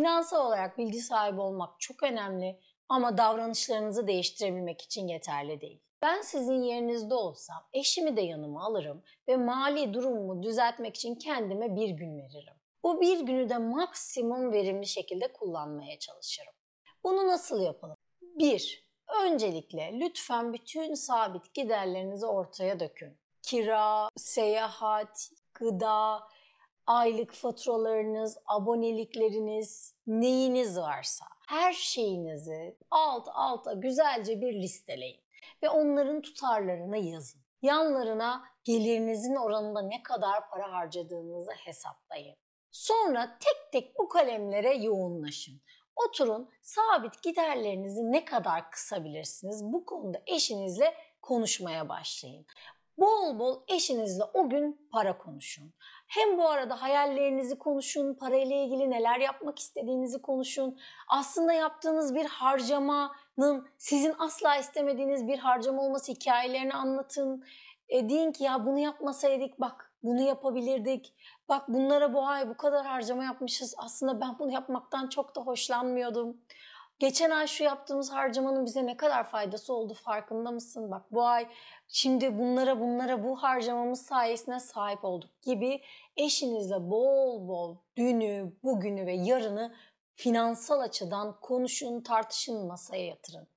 Finansal olarak bilgi sahibi olmak çok önemli ama davranışlarınızı değiştirebilmek için yeterli değil. Ben sizin yerinizde olsam eşimi de yanıma alırım ve mali durumumu düzeltmek için kendime bir gün veririm. Bu bir günü de maksimum verimli şekilde kullanmaya çalışırım. Bunu nasıl yapalım? 1. Öncelikle lütfen bütün sabit giderlerinizi ortaya dökün. Kira, seyahat, gıda, aylık faturalarınız, abonelikleriniz, neyiniz varsa her şeyinizi alt alta güzelce bir listeleyin ve onların tutarlarını yazın. Yanlarına gelirinizin oranında ne kadar para harcadığınızı hesaplayın. Sonra tek tek bu kalemlere yoğunlaşın. Oturun sabit giderlerinizi ne kadar kısabilirsiniz bu konuda eşinizle konuşmaya başlayın. Bol bol eşinizle o gün para konuşun. Hem bu arada hayallerinizi konuşun, parayla ilgili neler yapmak istediğinizi konuşun. Aslında yaptığınız bir harcamanın sizin asla istemediğiniz bir harcama olması hikayelerini anlatın. E, deyin ki ya bunu yapmasaydık bak bunu yapabilirdik. Bak bunlara bu ay bu kadar harcama yapmışız. Aslında ben bunu yapmaktan çok da hoşlanmıyordum. Geçen ay şu yaptığımız harcamanın bize ne kadar faydası oldu farkında mısın? Bak bu ay şimdi bunlara bunlara bu harcamamız sayesinde sahip olduk gibi eşinizle bol bol dünü, bugünü ve yarını finansal açıdan konuşun, tartışın, masaya yatırın.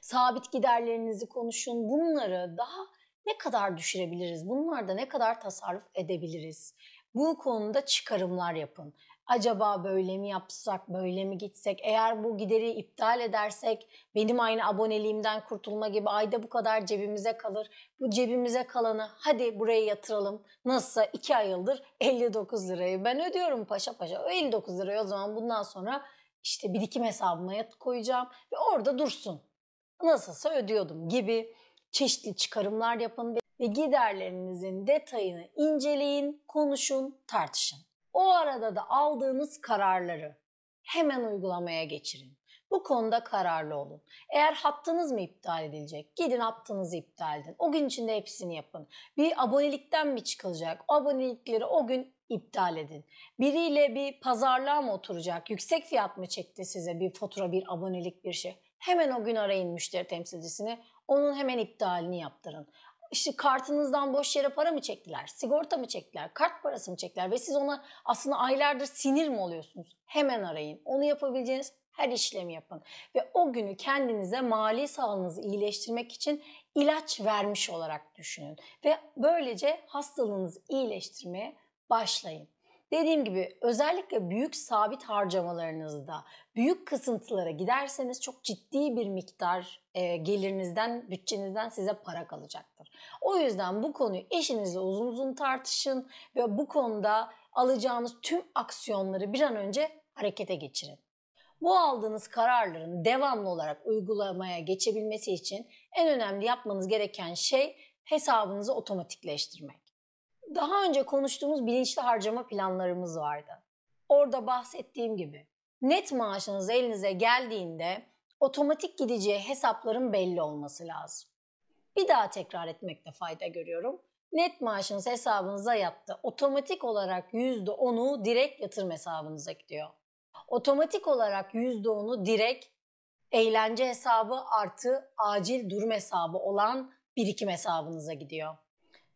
Sabit giderlerinizi konuşun. Bunları daha ne kadar düşürebiliriz? Bunlarda ne kadar tasarruf edebiliriz? Bu konuda çıkarımlar yapın acaba böyle mi yapsak, böyle mi gitsek, eğer bu gideri iptal edersek benim aynı aboneliğimden kurtulma gibi ayda bu kadar cebimize kalır. Bu cebimize kalanı hadi buraya yatıralım. Nasılsa 2 ay yıldır 59 lirayı ben ödüyorum paşa paşa. O 59 lirayı o zaman bundan sonra işte birikim hesabıma koyacağım ve orada dursun. Nasılsa ödüyordum gibi çeşitli çıkarımlar yapın ve giderlerinizin detayını inceleyin, konuşun, tartışın. O arada da aldığınız kararları hemen uygulamaya geçirin. Bu konuda kararlı olun. Eğer hattınız mı iptal edilecek? Gidin hattınızı iptal edin. O gün içinde hepsini yapın. Bir abonelikten mi çıkılacak? O abonelikleri o gün iptal edin. Biriyle bir pazarlığa mı oturacak? Yüksek fiyat mı çekti size bir fatura, bir abonelik bir şey? Hemen o gün arayın müşteri temsilcisini. Onun hemen iptalini yaptırın işte kartınızdan boş yere para mı çektiler? Sigorta mı çektiler? Kart parası mı çektiler? Ve siz ona aslında aylardır sinir mi oluyorsunuz? Hemen arayın. Onu yapabileceğiniz her işlemi yapın. Ve o günü kendinize mali sağlığınızı iyileştirmek için ilaç vermiş olarak düşünün. Ve böylece hastalığınızı iyileştirmeye başlayın. Dediğim gibi özellikle büyük sabit harcamalarınızda büyük kısıntılara giderseniz çok ciddi bir miktar e, gelirinizden, bütçenizden size para kalacaktır. O yüzden bu konuyu eşinizle uzun uzun tartışın ve bu konuda alacağınız tüm aksiyonları bir an önce harekete geçirin. Bu aldığınız kararların devamlı olarak uygulamaya geçebilmesi için en önemli yapmanız gereken şey hesabınızı otomatikleştirmek. Daha önce konuştuğumuz bilinçli harcama planlarımız vardı. Orada bahsettiğim gibi net maaşınız elinize geldiğinde otomatik gideceği hesapların belli olması lazım. Bir daha tekrar etmekte fayda görüyorum. Net maaşınız hesabınıza yattı. Otomatik olarak %10'u direkt yatırım hesabınıza gidiyor. Otomatik olarak %10'u direkt eğlence hesabı artı acil durum hesabı olan birikim hesabınıza gidiyor.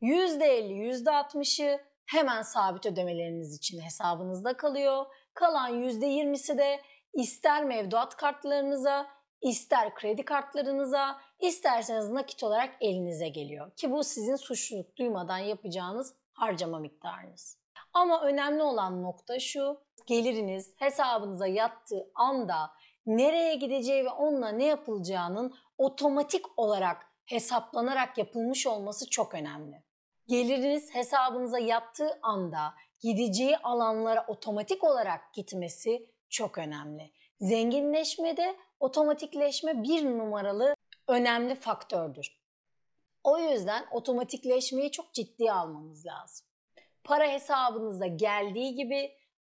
%50, %60'ı hemen sabit ödemeleriniz için hesabınızda kalıyor. Kalan %20'si de ister mevduat kartlarınıza, ister kredi kartlarınıza, isterseniz nakit olarak elinize geliyor. Ki bu sizin suçluluk duymadan yapacağınız harcama miktarınız. Ama önemli olan nokta şu, geliriniz hesabınıza yattığı anda nereye gideceği ve onunla ne yapılacağının otomatik olarak hesaplanarak yapılmış olması çok önemli geliriniz hesabınıza yattığı anda gideceği alanlara otomatik olarak gitmesi çok önemli. Zenginleşmede otomatikleşme bir numaralı önemli faktördür. O yüzden otomatikleşmeyi çok ciddiye almamız lazım. Para hesabınıza geldiği gibi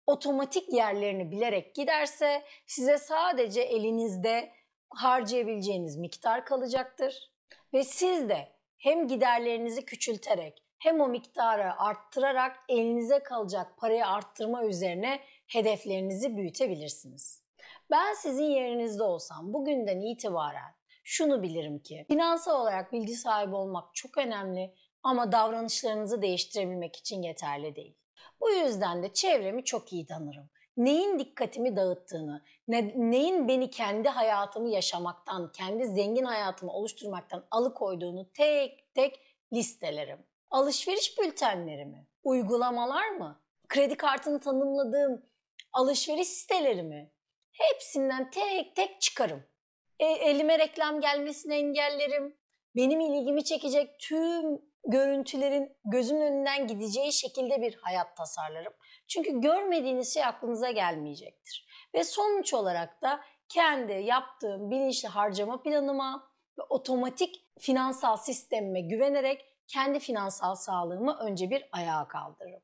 otomatik yerlerini bilerek giderse size sadece elinizde harcayabileceğiniz miktar kalacaktır ve siz de hem giderlerinizi küçülterek hem o miktarı arttırarak elinize kalacak parayı arttırma üzerine hedeflerinizi büyütebilirsiniz. Ben sizin yerinizde olsam bugünden itibaren şunu bilirim ki finansal olarak bilgi sahibi olmak çok önemli ama davranışlarınızı değiştirebilmek için yeterli değil. Bu yüzden de çevremi çok iyi tanırım. Neyin dikkatimi dağıttığını, ne, neyin beni kendi hayatımı yaşamaktan, kendi zengin hayatımı oluşturmaktan alıkoyduğunu tek tek listelerim. Alışveriş bültenlerimi, uygulamalar mı, kredi kartını tanımladığım alışveriş siteleri mi? Hepsinden tek tek çıkarım. E, elime reklam gelmesini engellerim. Benim ilgimi çekecek tüm görüntülerin gözün önünden gideceği şekilde bir hayat tasarlarım. Çünkü görmediğiniz şey aklınıza gelmeyecektir. Ve sonuç olarak da kendi yaptığım bilinçli harcama planıma ve otomatik finansal sistemime güvenerek kendi finansal sağlığımı önce bir ayağa kaldırırım.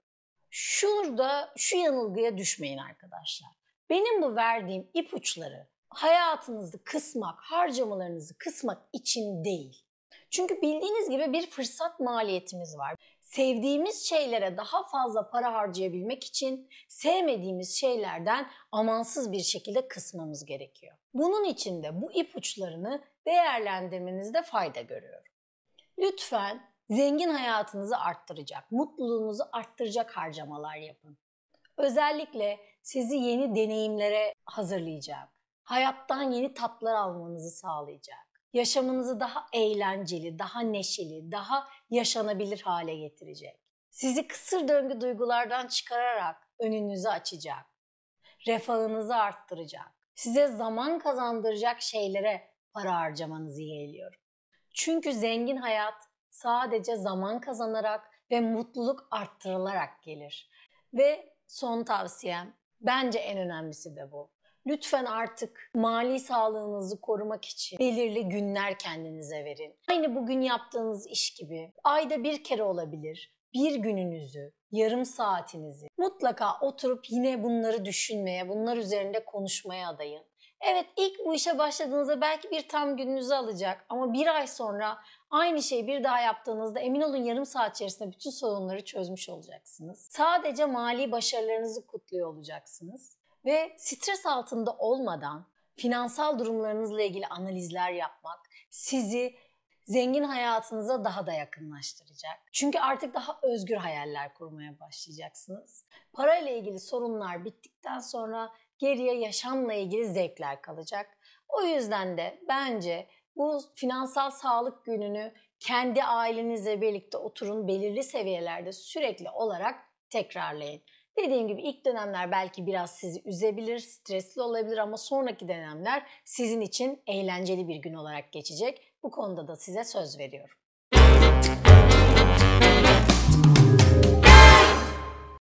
Şurada şu yanılgıya düşmeyin arkadaşlar. Benim bu verdiğim ipuçları hayatınızı kısmak, harcamalarınızı kısmak için değil. Çünkü bildiğiniz gibi bir fırsat maliyetimiz var. Sevdiğimiz şeylere daha fazla para harcayabilmek için sevmediğimiz şeylerden amansız bir şekilde kısmamız gerekiyor. Bunun için de bu ipuçlarını değerlendirmenizde fayda görüyorum. Lütfen zengin hayatınızı arttıracak, mutluluğunuzu arttıracak harcamalar yapın. Özellikle sizi yeni deneyimlere hazırlayacak, hayattan yeni tatlar almanızı sağlayacak yaşamınızı daha eğlenceli, daha neşeli, daha yaşanabilir hale getirecek. Sizi kısır döngü duygulardan çıkararak önünüzü açacak. Refahınızı arttıracak. Size zaman kazandıracak şeylere para harcamanızı yeğliyorum. Çünkü zengin hayat sadece zaman kazanarak ve mutluluk arttırılarak gelir. Ve son tavsiyem bence en önemlisi de bu. Lütfen artık mali sağlığınızı korumak için belirli günler kendinize verin. Aynı bugün yaptığınız iş gibi ayda bir kere olabilir. Bir gününüzü, yarım saatinizi mutlaka oturup yine bunları düşünmeye, bunlar üzerinde konuşmaya adayın. Evet ilk bu işe başladığınızda belki bir tam gününüzü alacak ama bir ay sonra aynı şeyi bir daha yaptığınızda emin olun yarım saat içerisinde bütün sorunları çözmüş olacaksınız. Sadece mali başarılarınızı kutluyor olacaksınız ve stres altında olmadan finansal durumlarınızla ilgili analizler yapmak sizi zengin hayatınıza daha da yakınlaştıracak. Çünkü artık daha özgür hayaller kurmaya başlayacaksınız. Parayla ilgili sorunlar bittikten sonra geriye yaşamla ilgili zevkler kalacak. O yüzden de bence bu finansal sağlık gününü kendi ailenizle birlikte oturun belirli seviyelerde sürekli olarak tekrarlayın. Dediğim gibi ilk dönemler belki biraz sizi üzebilir, stresli olabilir ama sonraki dönemler sizin için eğlenceli bir gün olarak geçecek. Bu konuda da size söz veriyorum.